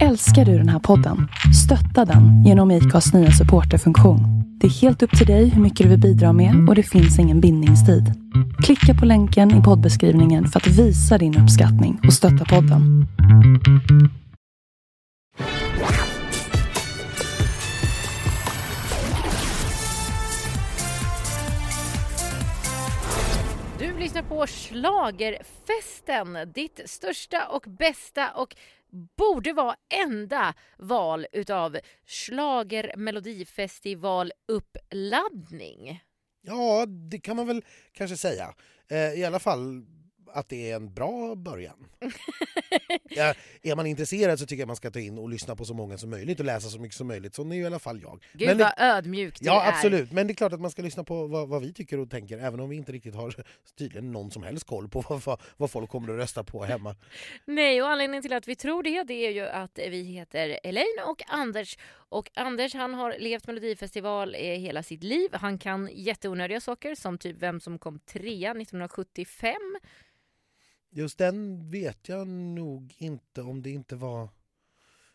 Älskar du den här podden? Stötta den genom IKAs nya supporterfunktion. Det är helt upp till dig hur mycket du vill bidra med och det finns ingen bindningstid. Klicka på länken i poddbeskrivningen för att visa din uppskattning och stötta podden. Du lyssnar på Schlagerfesten, ditt största och bästa och borde vara enda val utav Schlager Melodifestival uppladdning. Ja, det kan man väl kanske säga. Eh, I alla fall att det är en bra början. ja, är man intresserad så tycker jag man ska ta in och lyssna på så många som möjligt och läsa så mycket som möjligt. Så är i alla fall jag. Gud Men vad det, ödmjuk du ja, är. absolut. Men det är klart att man ska lyssna på vad, vad vi tycker och tänker även om vi inte riktigt har tydligen någon som helst koll på vad, vad, vad folk kommer att rösta på hemma. Nej, och anledningen till att vi tror det, det är ju att vi heter Elaine och Anders. Och Anders han har levt Melodifestival eh, hela sitt liv. Han kan jätteonödiga saker som typ vem som kom trea 1975. Just den vet jag nog inte om det inte var...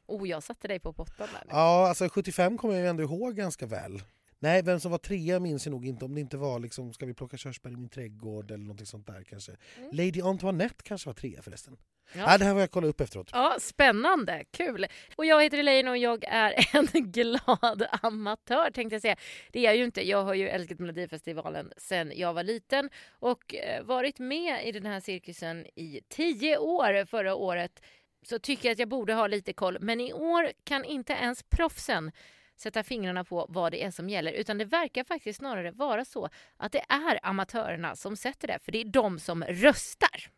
Oh, jag satte dig på pottan där. Ja, alltså 75 kommer jag ändå ihåg ganska väl. Nej, vem som var trea minns jag nog inte. Om det inte var liksom, ska vi plocka körsbär i min trädgård eller något sånt där kanske. Mm. Lady Antoinette kanske var trea förresten. Ja. Ja. det här var jag kolla upp efteråt. Ja, spännande, kul. Och jag heter Elaine och jag är en glad amatör tänkte jag säga. Det är jag ju inte. Jag har ju älskat Melodifestivalen sedan jag var liten och eh, varit med i den här cirkusen i tio år förra året. Så tycker jag att jag borde ha lite koll. Men i år kan inte ens proffsen sätta fingrarna på vad det är som gäller utan det verkar faktiskt snarare vara så att det är amatörerna som sätter det för det är de som röstar.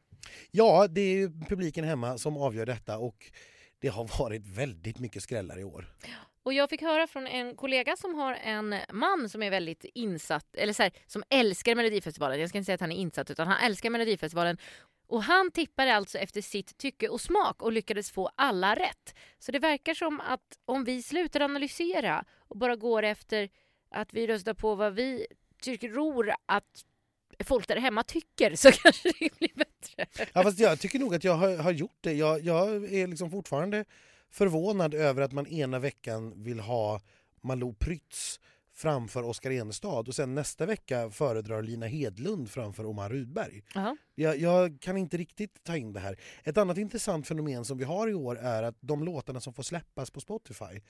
Ja, det är publiken hemma som avgör detta och det har varit väldigt mycket skrällar i år. Och jag fick höra från en kollega som har en man som är väldigt insatt, eller så här, som älskar Melodifestivalen. Jag ska inte säga att han är insatt, utan han älskar Melodifestivalen. Och han tippade alltså efter sitt tycke och smak och lyckades få alla rätt. Så det verkar som att om vi slutar analysera och bara går efter att vi röstar på vad vi tror att folk där hemma tycker så kanske det blir bättre. Ja, fast jag tycker nog att jag har, har gjort det. Jag, jag är liksom fortfarande förvånad över att man ena veckan vill ha Malou Prytz framför Oskar Enestad och sen nästa vecka föredrar Lina Hedlund framför Omar Rudberg. Ja. Jag, jag kan inte riktigt ta in det här. Ett annat intressant fenomen som vi har i år är att de låtarna som får släppas på Spotify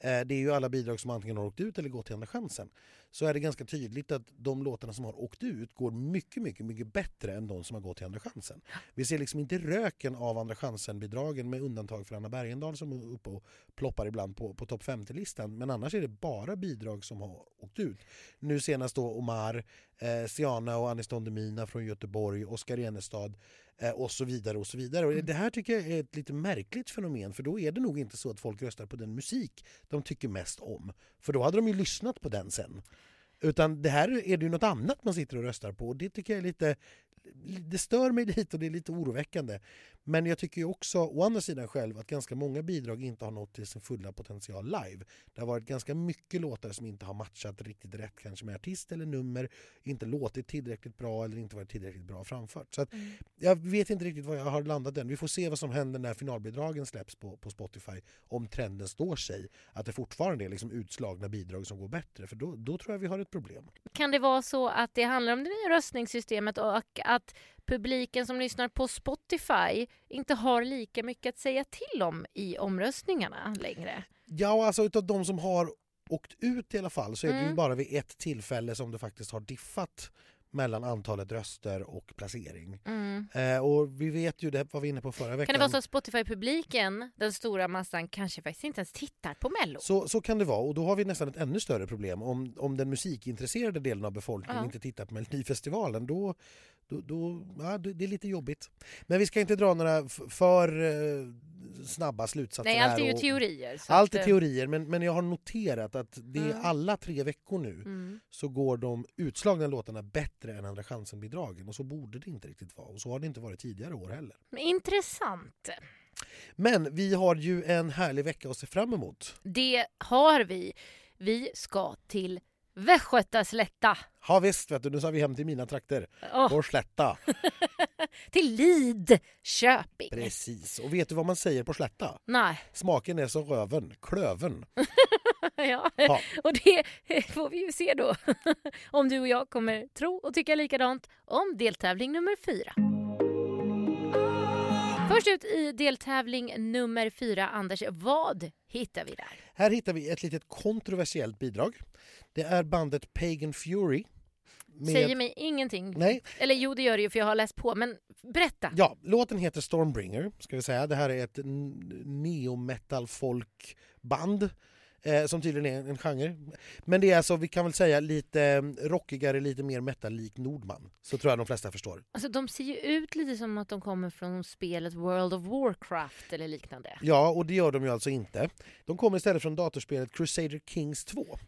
eh, det är ju alla bidrag som antingen har åkt ut eller gått till Andra chansen. Så är det ganska tydligt att de låtarna som har åkt ut går mycket, mycket, mycket bättre än de som har gått till Andra chansen. Vi ser liksom inte röken av Andra chansen-bidragen med undantag för Anna Bergendahl som är uppe och ploppar ibland på, på topp 50-listan. Men annars är det bara bidrag som har åkt ut. Nu senast då Omar, eh, Siana och Anis Don Demina från Göteborg, Oskar Enestad eh, och så vidare. och så vidare. Och det här tycker jag är ett lite märkligt fenomen för då är det nog inte så att folk röstar på den musik de tycker mest om. För då hade de ju lyssnat på den sen. Utan det här är det ju något annat man sitter och röstar på och det tycker jag är lite det stör mig lite och det är lite oroväckande. Men jag tycker ju också, å andra sidan själv, att ganska många bidrag inte har nått till sin fulla potential live. Det har varit ganska mycket låtar som inte har matchat riktigt rätt kanske med artist eller nummer, inte låtit tillräckligt bra eller inte varit tillräckligt bra framfört. Så att, jag vet inte riktigt var jag har landat än. Vi får se vad som händer när finalbidragen släpps på, på Spotify. Om trenden står sig, att det fortfarande är liksom utslagna bidrag som går bättre. För då, då tror jag vi har ett problem. Kan det vara så att det handlar om det nya röstningssystemet och att publiken som lyssnar på Spotify inte har lika mycket att säga till om i omröstningarna längre? Ja, alltså utav de som har åkt ut i alla fall så är det ju Mm. bara vid ett tillfälle som det faktiskt har diffat mellan antalet röster och placering. Mm. Eh, och vi vet ju, det var vi inne på förra veckan. Kan det vara så att Spotify-publiken, den stora massan, kanske faktiskt inte ens tittar på Mello? Så, så kan det vara och då har vi nästan ett ännu större problem. Om, om den musikintresserade delen av befolkningen Ja. inte tittar på Melodifestivalen då, då, då ja, det är lite jobbigt. Men vi ska inte dra några för eh, snabba slutsatser Nej, allt är ju och- teorier. Allt är eh, teorier men, men jag har noterat att det är Mm. alla tre veckor nu Mm. så går de utslagna låtarna bättre än Andra chansen-bidragen och så borde det inte riktigt vara och så har det inte varit tidigare år heller. Men Intressant. Men vi har ju en härlig vecka att se fram emot. Det har vi. Vi ska till Västgötaslätta. Ja visst, vet du, nu sa vi hem till mina trakter. Åh, Vår slätta. till Lidköping. Precis. Och vet du vad man säger på slätta? Nej. Smaken är som röven, klöven. Ja. Ja. Och det får vi ju se då. Om du och jag kommer tro och tycka likadant om deltävling nummer fyra. Först ut i deltävling nummer fyra, Anders, vad hittar vi där? Här hittar vi ett litet kontroversiellt bidrag. Det är bandet Pagan Fury. med- Säger mig ingenting. Nej, Eller jo, det gör det ju för jag har läst på. Men berätta. ja, låten heter Stormbringer. Ska vi säga. Det här är ett neo-metal folkband eh, som tydligen är en genre. Men det är alltså, vi kan väl säga, lite eh, rockigare, lite mer metal-lik Nordman. Så tror jag de flesta förstår. Alltså, de ser ju ut lite som att de kommer från spelet World of Warcraft eller liknande. Ja, och det gör de ju alltså inte. De kommer istället från datorspelet Crusader Kings 2.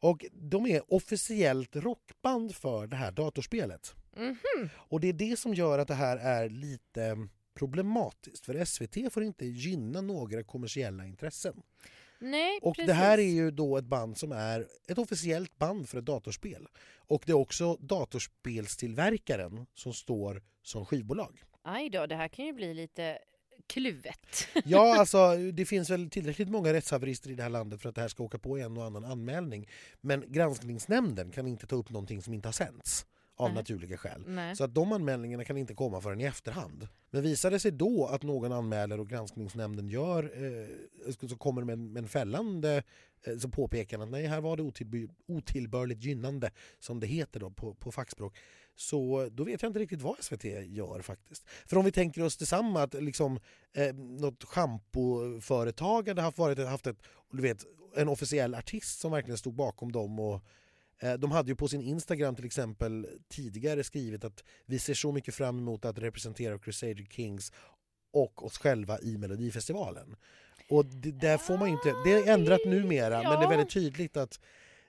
Och de är officiellt rockband för det här datorspelet. Mhm. Och det är det som gör att det här är lite problematiskt. För SVT får inte gynna några kommersiella intressen. Nej, Och precis. det här är ju då ett band som är ett officiellt band för ett datorspel. Och det är också datorspelstillverkaren som står som skivbolag. Aj då, det här kan ju bli lite kluvet. Ja, alltså det finns väl tillräckligt många rättshaverister i det här landet för att det här ska åka på en och annan anmälning. Men granskningsnämnden kan inte ta upp någonting som inte har sänts av Nej. naturliga skäl. Nej. Så att de anmälningarna kan inte komma förrän i efterhand. Men visar det sig då att någon anmäler och granskningsnämnden gör, eh, så kommer med, en- med en fällande eh, så påpekar att nej, här var det otillbörligt gynnande som det heter då på, på fackspråk. Så då vet jag inte riktigt vad SVT gör faktiskt. För om vi tänker oss detsamma att liksom eh, något schampoföretag hade haft, varit, haft ett, du vet, en officiell artist som verkligen stod bakom dem och De hade ju på sin Instagram till exempel tidigare skrivit att vi ser så mycket fram emot att representera Crusader Kings och oss själva i Melodifestivalen. Och det, där får man inte, det är ändrat numera men det är Ja. väldigt tydligt att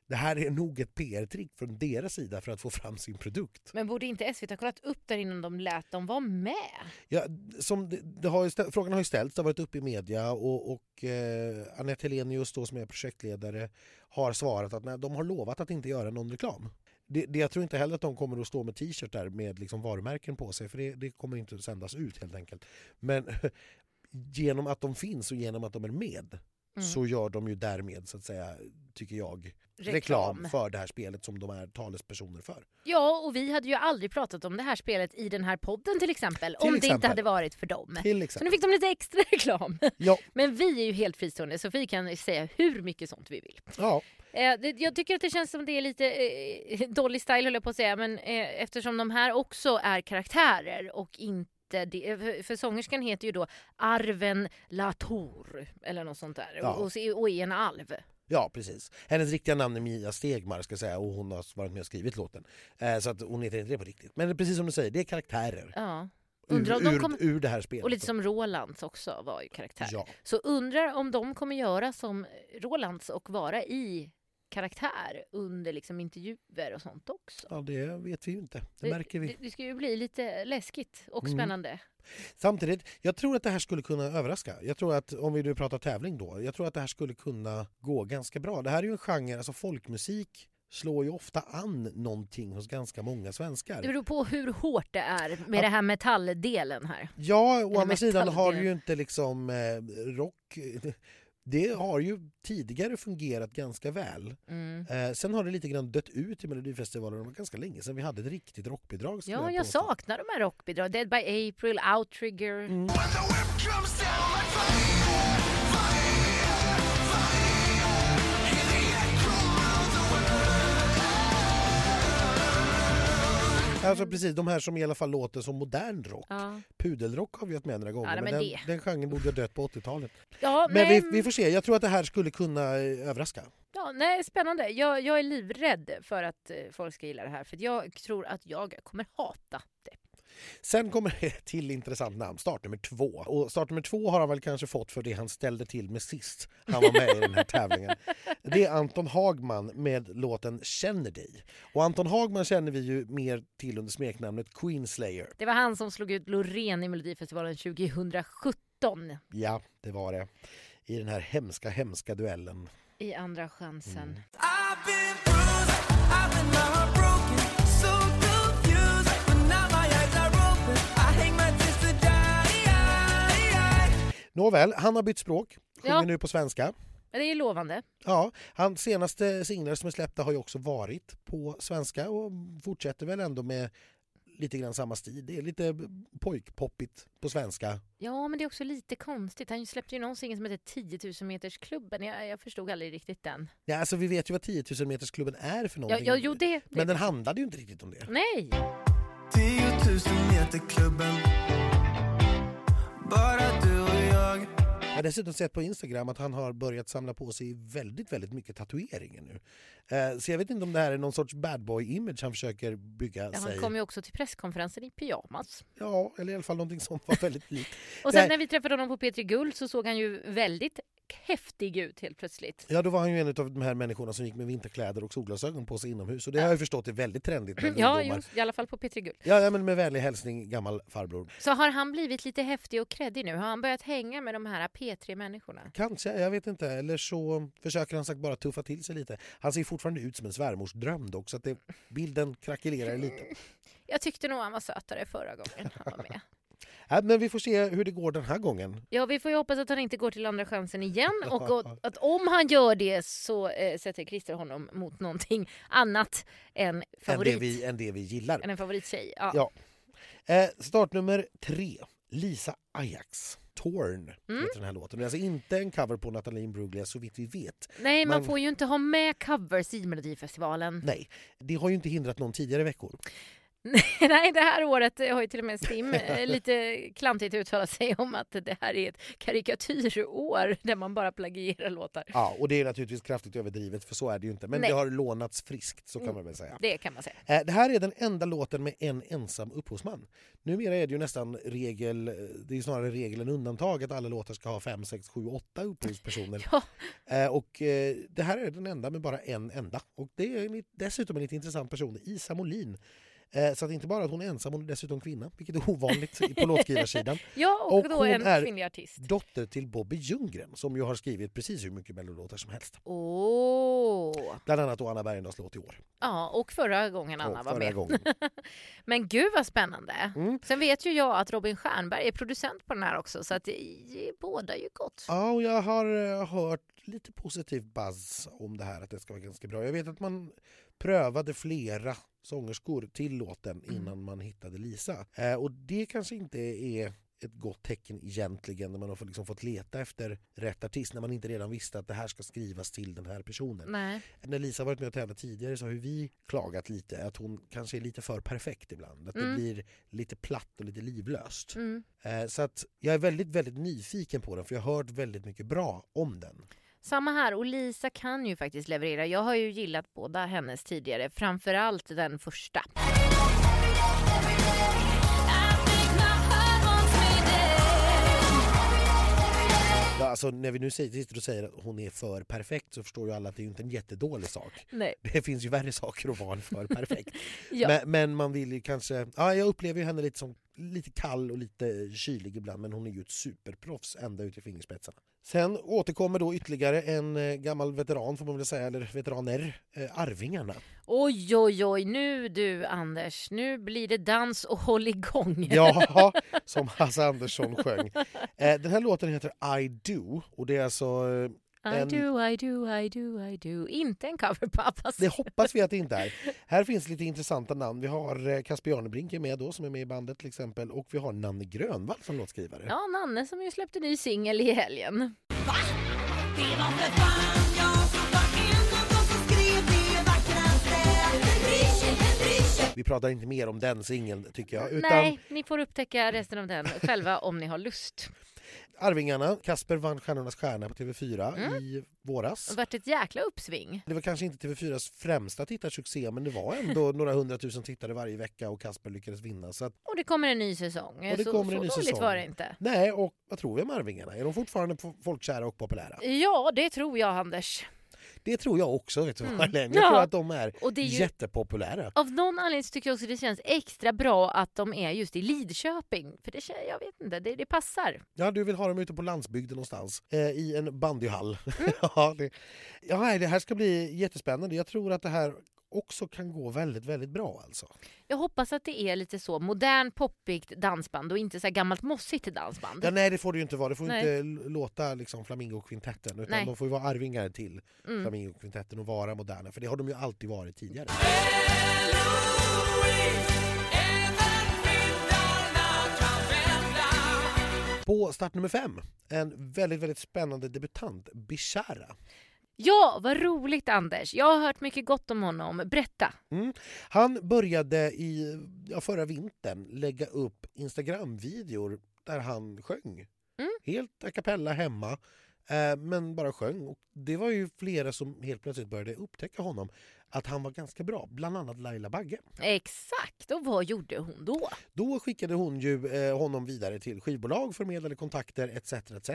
det här är nog ett PR-trick från deras sida för att få fram sin produkt. Men borde inte SVT ha kollat upp där innan de lät dem vara med? Ja, som det, det har ju frågan har ju ställts, det har varit uppe i media och, och eh, Anette Helenius då, som är projektledare har svarat att nej, de har lovat att inte göra någon reklam. Det, det, jag tror inte heller att de kommer att stå med t-shirtar med liksom varumärken på sig för det, det kommer inte att sändas ut helt enkelt. Men genom att de finns och genom att de är med Mm. så gör de ju därmed, så att säga, tycker jag, reklam. Reklam. för det här spelet som de är talespersoner för. Ja, och vi hade ju aldrig pratat om det här spelet i den här podden till exempel. om det inte exempel. hade varit för dem. Till Så nu exempel. fick de lite extra reklam. Ja, Men vi är ju helt fristående så vi kan säga hur mycket sånt vi vill. ja, Eh, jag tycker att det känns som det är lite eh, Dolly style höll jag på att säga men eh, eftersom de här också är karaktärer och inte det, för, för sångerskan heter ju då Arven Latour eller något sånt där Ja. och, och, och är en alv. Ja, precis. Hennes riktiga namn är Mia Stegmar ska säga och hon har varit med och skrivit låten. Eh, så att hon heter inte det på riktigt. Men precis som du säger, det är karaktärer Ja. Undrar om de ur, kommer- ur det här spelet. Och lite som Rolands också var ju karaktär. Ja, Så undrar om de kommer göra som Rolands och vara i karaktär under liksom intervjuer och sånt också. ja, det vet vi ju inte. Det märker Det, vi. det ska ju bli lite läskigt och Mm. spännande. Samtidigt, jag tror att det här skulle kunna överraska. Jag tror att, om vi nu pratar tävling då, jag tror att det här skulle kunna gå ganska bra. Det här är ju en genre, alltså folkmusik slår ju ofta an någonting hos ganska många svenskar. Det beror på hur hårt det är med Ja. det här metalldelen här. Ja, å andra sidan har du ju inte liksom eh, rock... Det har ju tidigare fungerat ganska väl. Mm. Eh, sen har det lite grann dött ut i Melodifestivalen. Det var ganska länge sedan vi hade ett riktigt rockbidrag. Ja, jag påstå. saknar de här rockbidragen. Dead by April, Outrigger. Mm. Alltså precis, de här som i alla fall låter som modern rock. Ja. Pudelrock har vi haft med några gånger, Ja, men, men den, det- den genren borde ha dött på 80-talet. Ja, Men vi, men- vi får se, jag tror att det här skulle kunna eh, överraska. Ja, nej, spännande. Jag, jag är livrädd för att eh, folk ska gilla det här. För jag tror att jag kommer hata. Sen kommer det ett till intressant namn, startnummer två. Och startnummer två har han väl kanske fått för det han ställde till med sist han var med i den här tävlingen. Det är Anton Hagman med låten Känner dig. Och Anton Hagman känner vi ju mer till under smeknamnet Queenslayer. Det var han som slog ut Loreen i Melodifestivalen 2017 Ja, det var det. I den här hemska, hemska duellen. i Andra chansen. Mm. Nåväl, han har bytt språk. Sjunger Ja. nu på svenska. Men Det är ju lovande. Ja, hans senaste singlar som är släppta har ju också varit på svenska och fortsätter väl ändå med lite grann samma stil. Det är lite pojkpoppigt på svenska. Ja, men det är också lite konstigt. Han släppte ju någon singel som heter 10 000 metersklubben. Jag, jag förstod aldrig riktigt den. Ja, alltså vi vet ju vad 10 000 metersklubben är för Ja, någonting. ja, jo, det, det. Men den handlade ju inte riktigt om det. Nej! 10 000 meter klubben. Bara du och jag. Jag har dessutom sett på Instagram att han har börjat samla på sig väldigt, väldigt mycket tatueringar nu. Eh, Så jag vet inte om det här är någon sorts bad boy-image han försöker bygga Ja, sig. han kom ju också till presskonferensen i pyjamas. Ja, eller i alla fall någonting som var väldigt likt. Och sen Nej. när vi träffade honom på P3 Guld så såg han ju väldigt häftig ut helt plötsligt. Ja, då var han ju en av de här människorna som gick med vinterkläder och solglasögon på sig inomhus. Och det har jag förstått är väldigt trendigt med Ja, ungdomar. i alla fall på P3 Guld. Ja, ja, men med vänlig hälsning gammal farbror. Så har han blivit lite häftig och kreddig nu? Har han börjat hänga med de här P3-människorna? Kanske, jag vet inte. Eller så försöker han sagt bara tuffa till sig lite. Han ser fortfarande ut som en svärmorsdröm dock, så att det, bilden krackelerar lite. Jag tyckte nog han var sötare förra gången han var med. Ja, men vi får se hur det går den här gången. Ja, vi får ju hoppas att han inte går till Andra chansen igen och att, att om han gör det så eh, sätter Christer honom mot någonting annat än Än favorit. det, vi, än det vi gillar. Än en favorittjej. Ja. Ja. Eh, startnummer tre. Lisa Ajax. Torn Mm. heter den här låten. Det är alltså inte en cover på Nathalie Imbruglia så vitt vi vet. Nej, man Man- får ju inte ha med covers i Melodifestivalen. Nej, det har ju inte hindrat någon tidigare veckor. Nej, det här året har ju till och med Stim eh, lite klantigt uttalat sig om att det här är ett karikatyrår där man bara plagierar låtar. Ja, och det är naturligtvis kraftigt överdrivet för så är det ju inte. Men Nej. det har lånats friskt så kan man väl säga. Det kan man säga. Eh, Det här är den enda låten med en ensam upphovsman. Numera är det ju nästan regel, eh, det är snarare regel än undantag att alla låtar ska ha fem, sex, sju, åtta upphovspersoner. Ja, Och det här är den enda med bara en enda. Och det är dessutom en lite intressant person, Isa Molin. Eh, Så att inte bara att hon är ensam, hon är dessutom kvinna, vilket är ovanligt på låtskrivarsidan. ja och, Och då hon en är- kvinnlig artist. Dotter till Bobby Ljunggren som ju har skrivit precis hur mycket mellolåtar som helst. Åh! Bland annat då Anna Bergendahls låt i år. Ja, och förra gången Anna Och var förra med. gången. Men gud vad spännande. Mm. Sen vet ju jag att Robin Stjernberg är producent på den här också så att det det båda ju gott. Ja, och jag har eh, hört lite positiv buzz om det här, att det ska vara ganska bra. Jag vet att man prövade flera sångerskor till låten Mm. innan man hittade Lisa. Eh, och det kanske inte är ett gott tecken egentligen när man har fått- liksom fått leta efter rätt artist när man inte redan visste att det här ska skrivas till den här personen. Nej. När Lisa varit med och tävlat tidigare så har vi klagat lite att hon kanske är lite för perfekt ibland. Att det Mm. blir lite platt och lite livlöst. Mm. Eh, Så att jag är väldigt, väldigt nyfiken på den för jag har hört väldigt mycket bra om den. Samma här, och Lisa kan ju faktiskt leverera. Jag har ju gillat båda hennes tidigare, framförallt den första. Ja, alltså, när vi nu sitter och säger att hon är för perfekt så förstår ju alla att det är inte en jättedålig sak. Nej. Det finns ju värre saker att vara för perfekt. Ja. men, men man vill ju kanske... Ja, jag upplever ju henne lite som lite kall och lite kylig ibland men hon är ju ett superproffs ända ut i fingerspetsarna. Sen återkommer då ytterligare en eh, gammal veteran får man väl säga, eller veteraner, eh, Arvingarna. Oj, oj, oj, nu du Anders, nu blir det dans och håll igång. Ja, som Hasse Andersson sjöng. Eh, den här låten heter I do och det är alltså... I en- do, I do, I do, I do. Inte en cover på Abbas. det hoppas vi att det inte är. Här finns lite intressanta namn. Vi har eh, Casper Jarnebrink är med då, som är med i bandet till exempel. Och vi har Nanne Grönvall som låtskrivare. Ja, Nanne som ju släppte ny singel i helgen. Vi pratar inte mer om den singeln tycker jag. Utan Nej, ni får upptäcka resten av den själva om ni har lust. Arvingarna. Kasper vann Stjärnornas stjärna på TV4 Mm. i Det våras. har varit ett jäkla uppsving. Det var kanske inte TV4s främsta tittarsuccé men det var ändå några hundratusen tittare varje vecka och Kasper lyckades vinna. Så att, Och det kommer en ny säsong. Och det så kommer en så ny dåligt säsong. var det inte. nej, och vad tror vi om Arvingarna? Är de fortfarande folkkära och populära? Ja, det tror jag Anders. Det tror jag också. Vet du Mm. Jag Ja. tror att de är, Och det är ju- jättepopulära. Av någon anledning så tycker jag också det känns extra bra att de är just i Lidköping. För det, jag vet inte, det, det passar. Ja, du vill ha dem ute på landsbygden någonstans. Eh, I en bandyhall. Mm. ja, det, ja, det här ska bli jättespännande. Jag tror att det här också kan gå väldigt, väldigt bra alltså. Jag hoppas att det är lite så modern poppigt dansband och inte så här gammalt mossigt dansband. Ja, nej det får det ju inte vara, det får Nej. inte låta liksom Flamingo-kvintetten utan Nej. de får ju vara arvingar till Mm. Flamingo-kvintetten och vara moderna för det har de ju alltid varit tidigare. På start nummer fem, en väldigt, väldigt spännande debutant, Bishara. Ja, vad roligt Anders. Jag har hört mycket gott om honom. Berätta. Mm. Han började i ja, förra vintern lägga upp Instagram-videor där han sjöng. Mm. Helt a cappella hemma, men bara sjöng. Och det var ju flera som helt plötsligt började upptäcka honom, att han var ganska bra. Bland annat Laila Bagge. Exakt, och vad gjorde hon då? Då skickade hon ju eh, honom vidare till skivbolag, förmedlade kontakter etc. etc.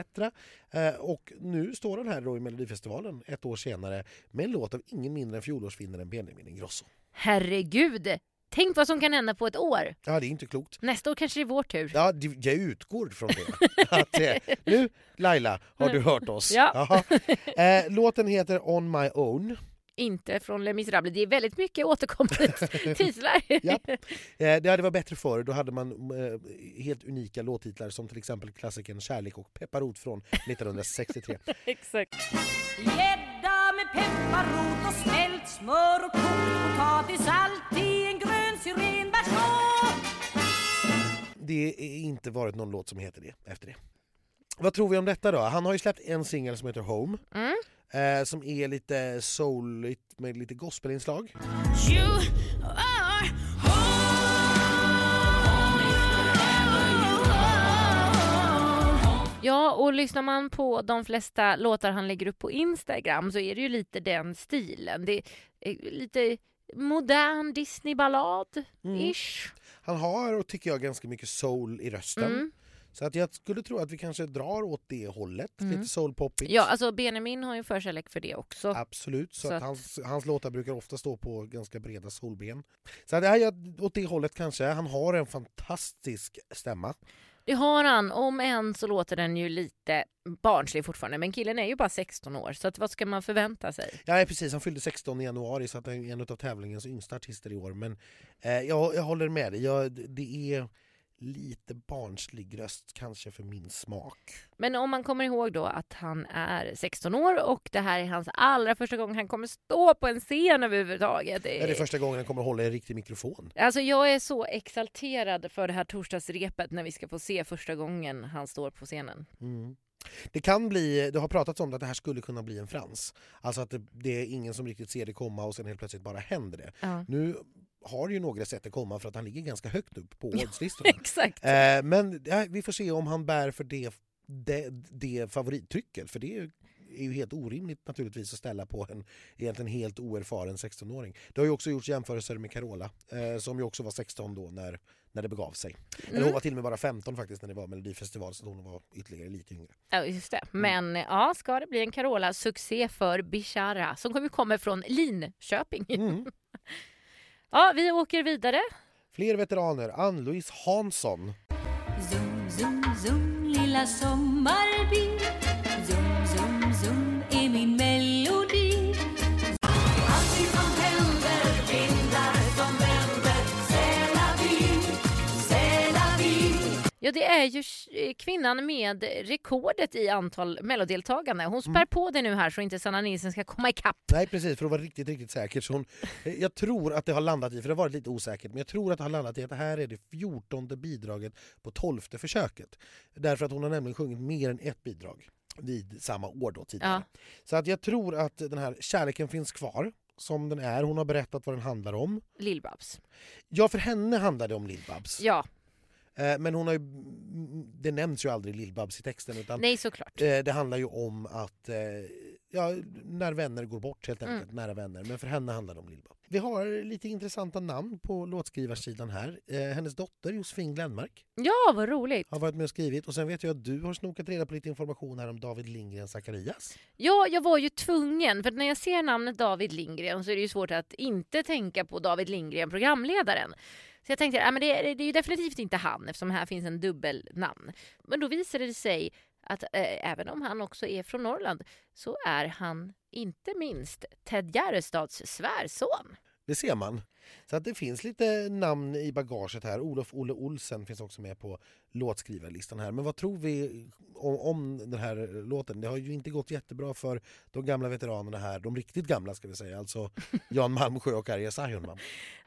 Eh, och nu står han här då i Melodifestivalen ett år senare med en låt av ingen mindre än fjolårsvinnaren Benjamin Ingrosso. Herregud! Tänk vad som kan hända på ett år. Ja, det är inte klokt. Nästa år kanske det är vår tur. Ja, det- jag utgår från det. Att, eh, nu, Laila, har du hört oss? Ja. Eh, låten heter On My Own. Inte från Les Misérables. Det är väldigt mycket återkommande titlar. Ja. Eh, det hade varit bättre förr. Då hade man eh, helt unika låttitlar som till exempel klassikern Kärlek och pepparrot från 1963. Exakt. Gädda med pepparrot och smält smör och kokt potatis Allt Det är inte varit någon låt som heter det efter det. Vad tror vi om detta då? Han har ju släppt en singel som heter Home. Mm. Eh, som är lite souligt med lite gospelinslag. You Ja, och lyssnar man på de flesta låtar han lägger upp på Instagram så är det ju lite den stilen. Det är lite modern Disney-ballad-ish. Mm. Han har, och tycker jag, ganska mycket soul i rösten. Mm. Så att jag skulle tro att vi kanske drar åt det hållet. Mm. Lite soulpoppigt. Ja, alltså Benjamin har ju förkärlek för det också. Absolut, så, Så att att- hans, hans låtar brukar ofta stå på ganska breda solben. Så att, ja, jag, åt det hållet kanske. Han har en fantastisk stämma. Det har han, om än så låter den ju lite barnslig fortfarande. Men killen är ju bara 16 år, så att vad ska man förvänta sig? Ja, precis, han fyllde 16 i januari så att han är en av tävlingens yngsta artister i år. Men eh, jag, jag håller med dig, jag, det är lite barnslig röst kanske för min smak. Men om man kommer ihåg då att han är 16 år och det här är hans allra första gång han kommer stå på en scen överhuvudtaget. Det är det första gången han kommer hålla en riktig mikrofon. Alltså jag är så exalterad för det här torsdagsrepet när vi ska få se första gången han står på scenen. Mm. Det kan bli, det har pratats om att det här skulle kunna bli en frans. Alltså att det, det är ingen som riktigt ser det komma och sen helt plötsligt bara händer det. Ja. Nu har ju några sett det komma för att han ligger ganska högt upp på oddslistorna. Exakt. eh, men ja, vi får se om han bär för det, det, det favorittrycket. För det är ju helt orimligt naturligtvis att ställa på en egentligen helt oerfaren 16-åring. Det har ju också gjorts jämförelser med Carola eh, som ju också var 16 då när, när det begav sig. Eller hon var till och med bara 15 faktiskt när det var Melodifestival så hon var ytterligare lite yngre. Ja, just det. Men ja, ska det bli en Carola-succé för Bishara som kommer komma från Linköping. Mm. Ja, vi åker vidare. Fler veteraner, Ann-Louise Hansson. Zoom, zoom, zoom, lilla sommarbil Ja, det är ju eh, kvinnan med rekordet i antal mellodeltagande. Hon spär på det nu här så inte Sanna Nilsson ska komma ikapp. Nej precis, för att vara riktigt, riktigt säker. Så hon, eh, jag tror att det har landat i, för det har varit lite osäkert, men jag tror att det har landat i att det här är det fjortonde bidraget på tolfte försöket. Därför att hon har nämligen sjungit mer än ett bidrag vid samma år då tidigare. Så att jag tror att den här kärleken finns kvar som den är. Hon har berättat vad den handlar om. Lill-Babs. Ja, för henne handlar det om Lill-Babs. Ja, Men hon har ju, mm, det nämns ju aldrig Lill-Babs i texten utan nej såklart. Eh, Det handlar ju om att eh, ja, när vänner går bort helt enkelt, nära vänner. Men för henne handlar det om Lill-Babs. Vi har lite intressanta namn på låtskrivarsidan här. Eh, hennes dotter Josefin Glenmark Ja, vad roligt. har varit med och skrivit. Och sen vet jag att du har snokat reda på lite information här om David Lindgren Zacharias. Ja, jag var ju tvungen, för när jag ser namnet David Lindgren så är det ju svårt att inte tänka på David Lindgren, programledaren. Så jag tänkte, ja, men det, är- det är ju definitivt inte han eftersom här finns en dubbelnamn. Men då visade det sig att eh, även om han också är från Norrland så är han inte minst Ted Gärdestads svärson. Det ser man. Så att det finns lite namn i bagaget här. Olof Olle Olsen finns också med på låtskrivarlistan här. Men vad tror vi om, om den här låten? Det har ju inte gått jättebra för de gamla veteranerna här. De riktigt gamla ska vi säga. Alltså Jan Malmsjö och Arja Saijonmaa.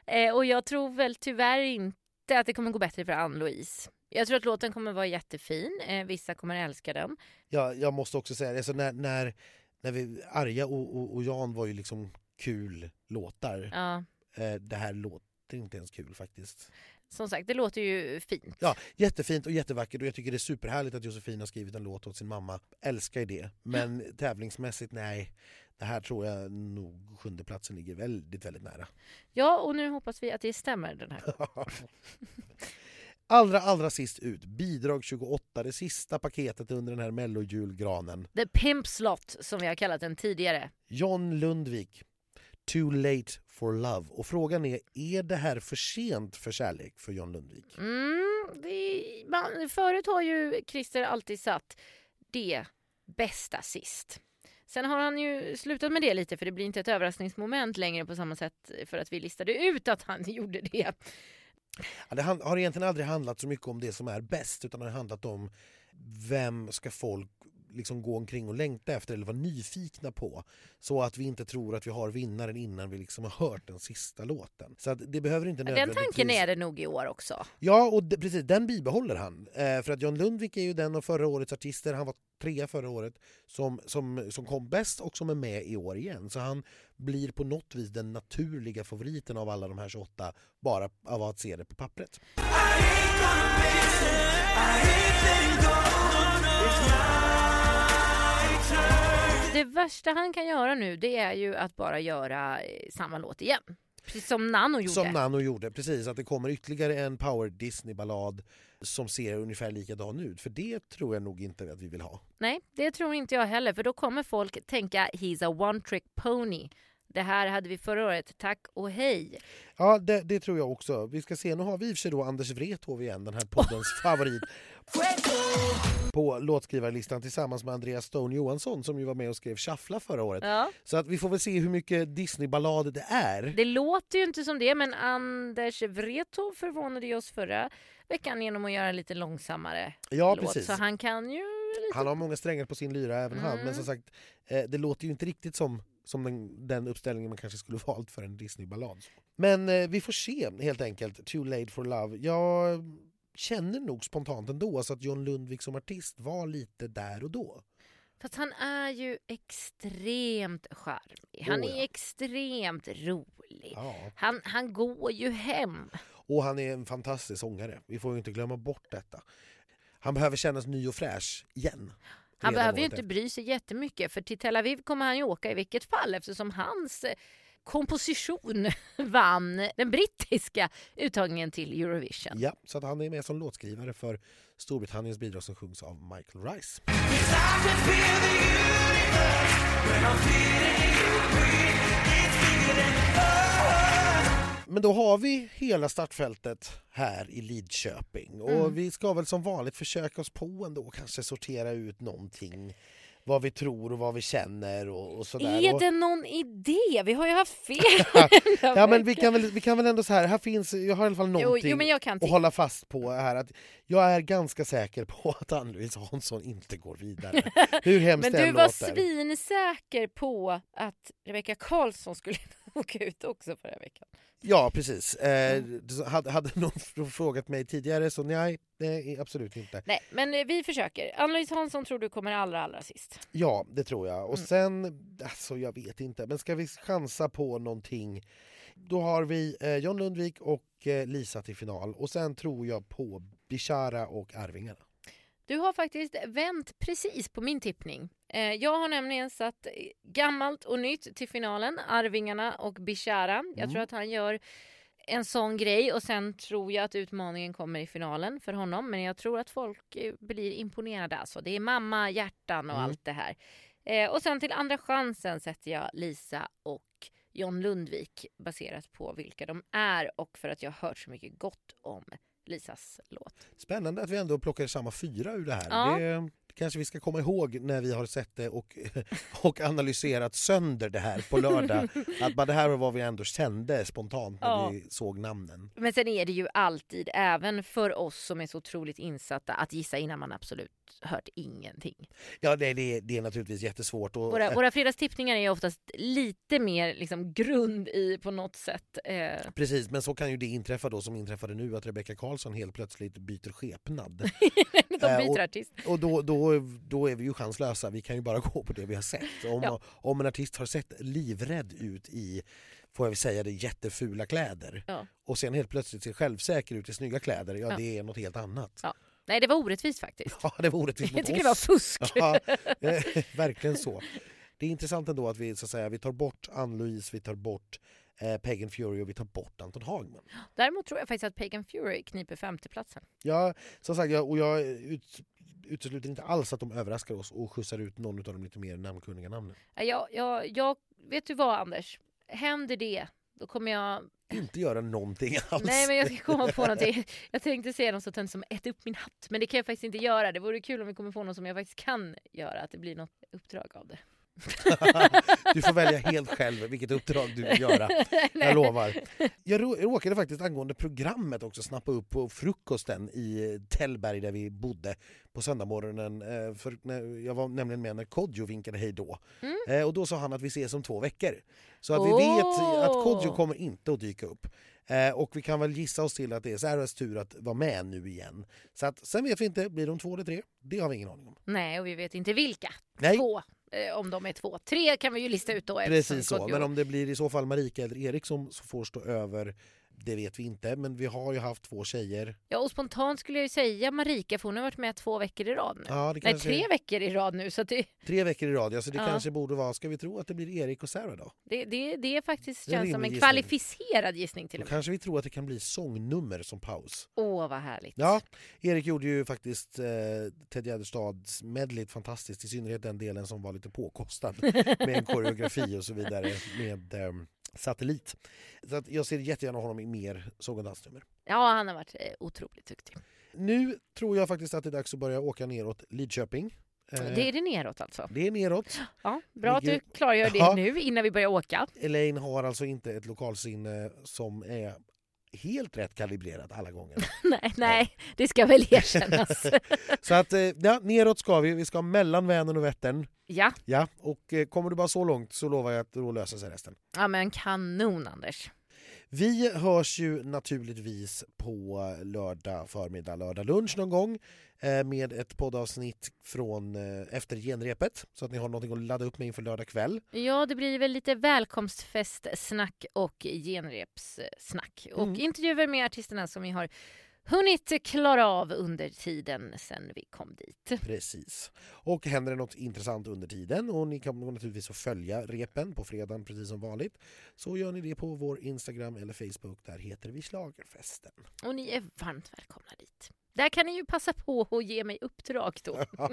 Eh, och jag tror väl tyvärr inte att det kommer gå bättre för Ann-Louise. Jag tror att låten kommer vara jättefin. Eh, vissa kommer älska den. Ja, jag måste också säga det. Alltså när, när, när vi, Arja och, och, och Jan var ju liksom kul låtar. Ja, Eh, det här låter inte ens kul faktiskt. som sagt, det låter ju fint. Ja, jättefint och jättevackert och jag tycker det är superhärligt att Josefin har skrivit en låt åt sin mamma. Älskar det. Men tävlingsmässigt, nej. Det här tror jag nog sjunde platsen ligger väldigt, väldigt nära. Ja, och nu hoppas vi att det stämmer den här. Allra, allra sist ut, bidrag 28, det sista paketet under den här mellojulgranen. The Pimp Slot som vi har kallat den tidigare. John Lundvik, Too late for love. Och frågan är, är det här för sent för kärlek för John Lundvik? Mm, det, man, förut har ju Christer alltid satt det bästa sist. Sen har han ju slutat med det lite för det blir inte ett överraskningsmoment längre på samma sätt för att vi listade ut att han gjorde det. Ja, det har egentligen aldrig handlat så mycket om det som är bäst utan det har handlat om vem ska folk liksom gå omkring och längta efter eller vara nyfikna på. Så att vi inte tror att vi har vinnaren innan vi liksom har hört den sista låten. Så att det behöver inte Den nödvändigtvis... tanken är det nog i år också. Ja, och det, precis, den bibehåller han. Eh, för att John Lundvik är ju den av förra årets artister, han var trea förra året, som, som, som kom bäst och som är med i år igen. Så han blir på något vis den naturliga favoriten av alla de här 28, bara av att se det på pappret. Det värsta han kan göra nu det är ju att bara göra eh, samma låt igen. Precis som Nano gjorde. Som Nano gjorde, precis. Att det kommer ytterligare en Power Disney-ballad som ser ungefär likadan ut. För det tror jag nog inte att vi vill ha. Nej, det tror inte jag heller för då kommer folk tänka he's a one trick pony. Det här hade vi förra året, tack och hej. Ja, det, det tror jag också. Vi ska se, nu har vi i och för sig då Anders Wrethov igen, den här poddens favorit. På låtskrivarlistan tillsammans med Andreas Stone Johansson som ju var med och skrev Shuffla förra året. Ja, Så att vi får väl se hur mycket Disney-ballad det är. det låter ju inte som det men Anders Wrethov förvånade ju oss förra veckan genom att göra en lite långsammare Ja, låt. precis. Så han kan ju lite... Han har många strängar på sin lyra även han, Mm. men som sagt, eh, det låter ju inte riktigt som, som den, den uppställningen man kanske skulle valt för en Disney-ballad. Men eh, vi får se helt enkelt, Too late for love. Jag känner nog spontant ändå så att John Lundvik som artist var lite där och då. Fast han är ju extremt charmig. Han Oh, ja. är extremt rolig. Ja. Han, han går ju hem. Och han är en fantastisk sångare, vi får ju inte glömma bort detta. Han behöver kännas ny och fräsch igen. Han behöver ju inte bry sig jättemycket för till Tel Aviv kommer han ju åka i vilket fall eftersom hans komposition vann den brittiska uttagningen till Eurovision. Ja, så att han är med som låtskrivare för Storbritanniens bidrag som sjungs av Michael Rice. Men då har vi hela startfältet här i Lidköping och Mm. vi ska väl som vanligt försöka oss på ändå kanske sortera ut någonting vad vi tror och vad vi känner och, och sådär. Är det någon idé? Vi har ju haft fel. Ja men vi kan, väl, vi kan väl ändå så här, här finns, jag har i alla fall Jo, någonting jo, kan att hålla fast på här att jag är ganska säker på att Ann-Louise Hansson inte går vidare. Hur hemskt Men du var låter. svinsäker på att Rebecca Karlsson skulle åka ut också förra veckan. Ja precis. Eh, hade, hade någon frågat mig tidigare så nej, nej absolut inte. Nej, men eh, vi försöker. Ann-Louise Hansson tror du kommer allra, allra sist. Ja det tror jag. Och Mm. sen, alltså jag vet inte, men ska vi chansa på någonting då har vi eh, John Lundvik och eh, Lisa till final och sen tror jag på Bishara och Arvingarna. Du har faktiskt vänt precis på min tippning. Eh, Jag har nämligen satt eh, gammalt och nytt till finalen, Arvingarna och Bishara. Jag Mm. tror att han gör en sån grej och sen tror jag att utmaningen kommer i finalen för honom. Men jag tror att folk eh, blir imponerade alltså. Det är mamma, hjärtan och Mm. allt det här. Eh, Och sen till andra chansen sätter jag Lisa och John Lundvik baserat på vilka de är och för att jag har hört så mycket gott om Lisas låt. Spännande att vi ändå plockar samma fyra ur det här. Ja. Det, kanske vi ska komma ihåg när vi har sett det och, och analyserat sönder det här på lördag. Att bara det här var vad vi ändå kände spontant när Ja. vi såg namnen. Men sen är det ju alltid, även för oss som är så otroligt insatta, att gissa innan man absolut hört ingenting. Ja, det, det, det är naturligtvis jättesvårt. Och, Våra, våra fredagstippningar är oftast lite mer liksom, grund i på något sätt. Eh, Precis, men så kan ju det inträffa då som inträffade nu att Rebecca Karlsson helt plötsligt byter skepnad. de Eh, byter och- artist. Och då, då, då är vi ju chanslösa, vi kan ju bara gå på det vi har sett. Om, Ja. om en artist har sett livrädd ut i, får jag väl säga det, jättefula kläder Ja. och sen helt plötsligt ser självsäker ut i snygga kläder, ja, Ja. det är något helt annat. Nej, det var orättvist faktiskt. Ja, det var orättvist Jag mot tycker det var oss. fusk. Ja, verkligen så. Det är intressant ändå att vi, så att säga, vi tar bort Ann-Louise, vi tar bort eh, Pagan Fury och vi tar bort Anton Hagman. Däremot tror jag faktiskt att Pagan Fury kniper femteplatsen. Ja, som sagt, jag, och jag ut, utesluter inte alls att de överraskar oss och skjutsar ut någon av de lite mer namnkunniga namnen. Ja, Jag, jag, jag, vet du vad Anders? Händer det, då kommer jag... Inte göra någonting alls. Nej men jag ska komma på någonting. Jag tänkte säga något så tönt som ät upp min hatt. Men det kan jag faktiskt inte göra. Det vore kul om vi kommer på något som jag faktiskt kan göra. Att det blir något uppdrag av det. Du får välja helt själv vilket uppdrag du vill göra. Jag lovar. Jag rå- råkade faktiskt angående programmet också snappa upp på frukosten i Tällberg där vi bodde på söndagmorgonen. eh, För jag var nämligen med när Kodjo vinkade hej då. Mm. Eh, Och då sa han att vi ses om två veckor. Så att vi Åh! vet att Kodjo kommer inte att dyka upp. Eh, Och vi kan väl gissa oss till att det är Sarahs tur att vara med nu igen. Så att, sen vet vi inte, blir de två eller tre? Det har vi ingen aning om. Nej och vi vet inte vilka. Nej. Två. Eh, om de är två. Tre kan vi ju lista ut då. Precis så, men om det blir i så fall Marika eller Erik som får stå över, det vet vi inte. Men vi har ju haft två tjejer. Ja och spontant skulle jag ju säga Marika för hon har varit med två veckor i rad nu. Ja, det Nej kanske tre veckor i rad nu så det, tre veckor i rad, ja, så det Ja. kanske borde vara, ska vi tro att det blir Erik och Sarah då? det, det, det är faktiskt Det är känns som en gissning. kvalificerad gissning till Då och med. kanske vi tror att det kan bli sångnummer som paus. Åh vad härligt. Ja, Erik gjorde ju faktiskt eh, Ted Gärdestads medleyt fantastiskt, i synnerhet den delen som var lite påkostad med en koreografi och så vidare med eh, satellit. Så att jag ser jättegärna honom i mer sång och dansnummer. Ja han har varit eh, otroligt duktig. Nu tror jag faktiskt att det är dags att börja åka neråt Lidköping. Eh, Det är det neråt alltså. det är neråt. Ja, bra att du klargör det Ja. nu innan vi börjar åka. Elaine har alltså inte ett lokalsinne som är helt rätt kalibrerat alla gånger. nej, nej, det ska väl erkännas. Så att eh, ja, neråt ska vi. Vi ska mellan Vänern och Vättern. ja. Ja, och eh, kommer du bara så långt så lovar jag att då löser sig resten. ja, men kanon Anders. Vi hörs ju naturligtvis på lördag förmiddag, lördag lunch någon gång eh, med ett poddavsnitt från eh, efter genrepet så att ni har något att ladda upp med inför lördag kväll. Ja, det blir väl lite välkomstfestsnack och genrepssnack. Och Mm. intervjuer med artisterna som vi har hunnit klara av under tiden sen vi kom dit. Precis. Och händer det något intressant under tiden och ni kommer naturligtvis att följa repen på fredagen precis som vanligt så gör ni det på vår Instagram eller Facebook. Där heter vi Slagerfesten. Och ni är varmt välkomna dit. Där kan ni ju passa på att ge mig uppdrag då.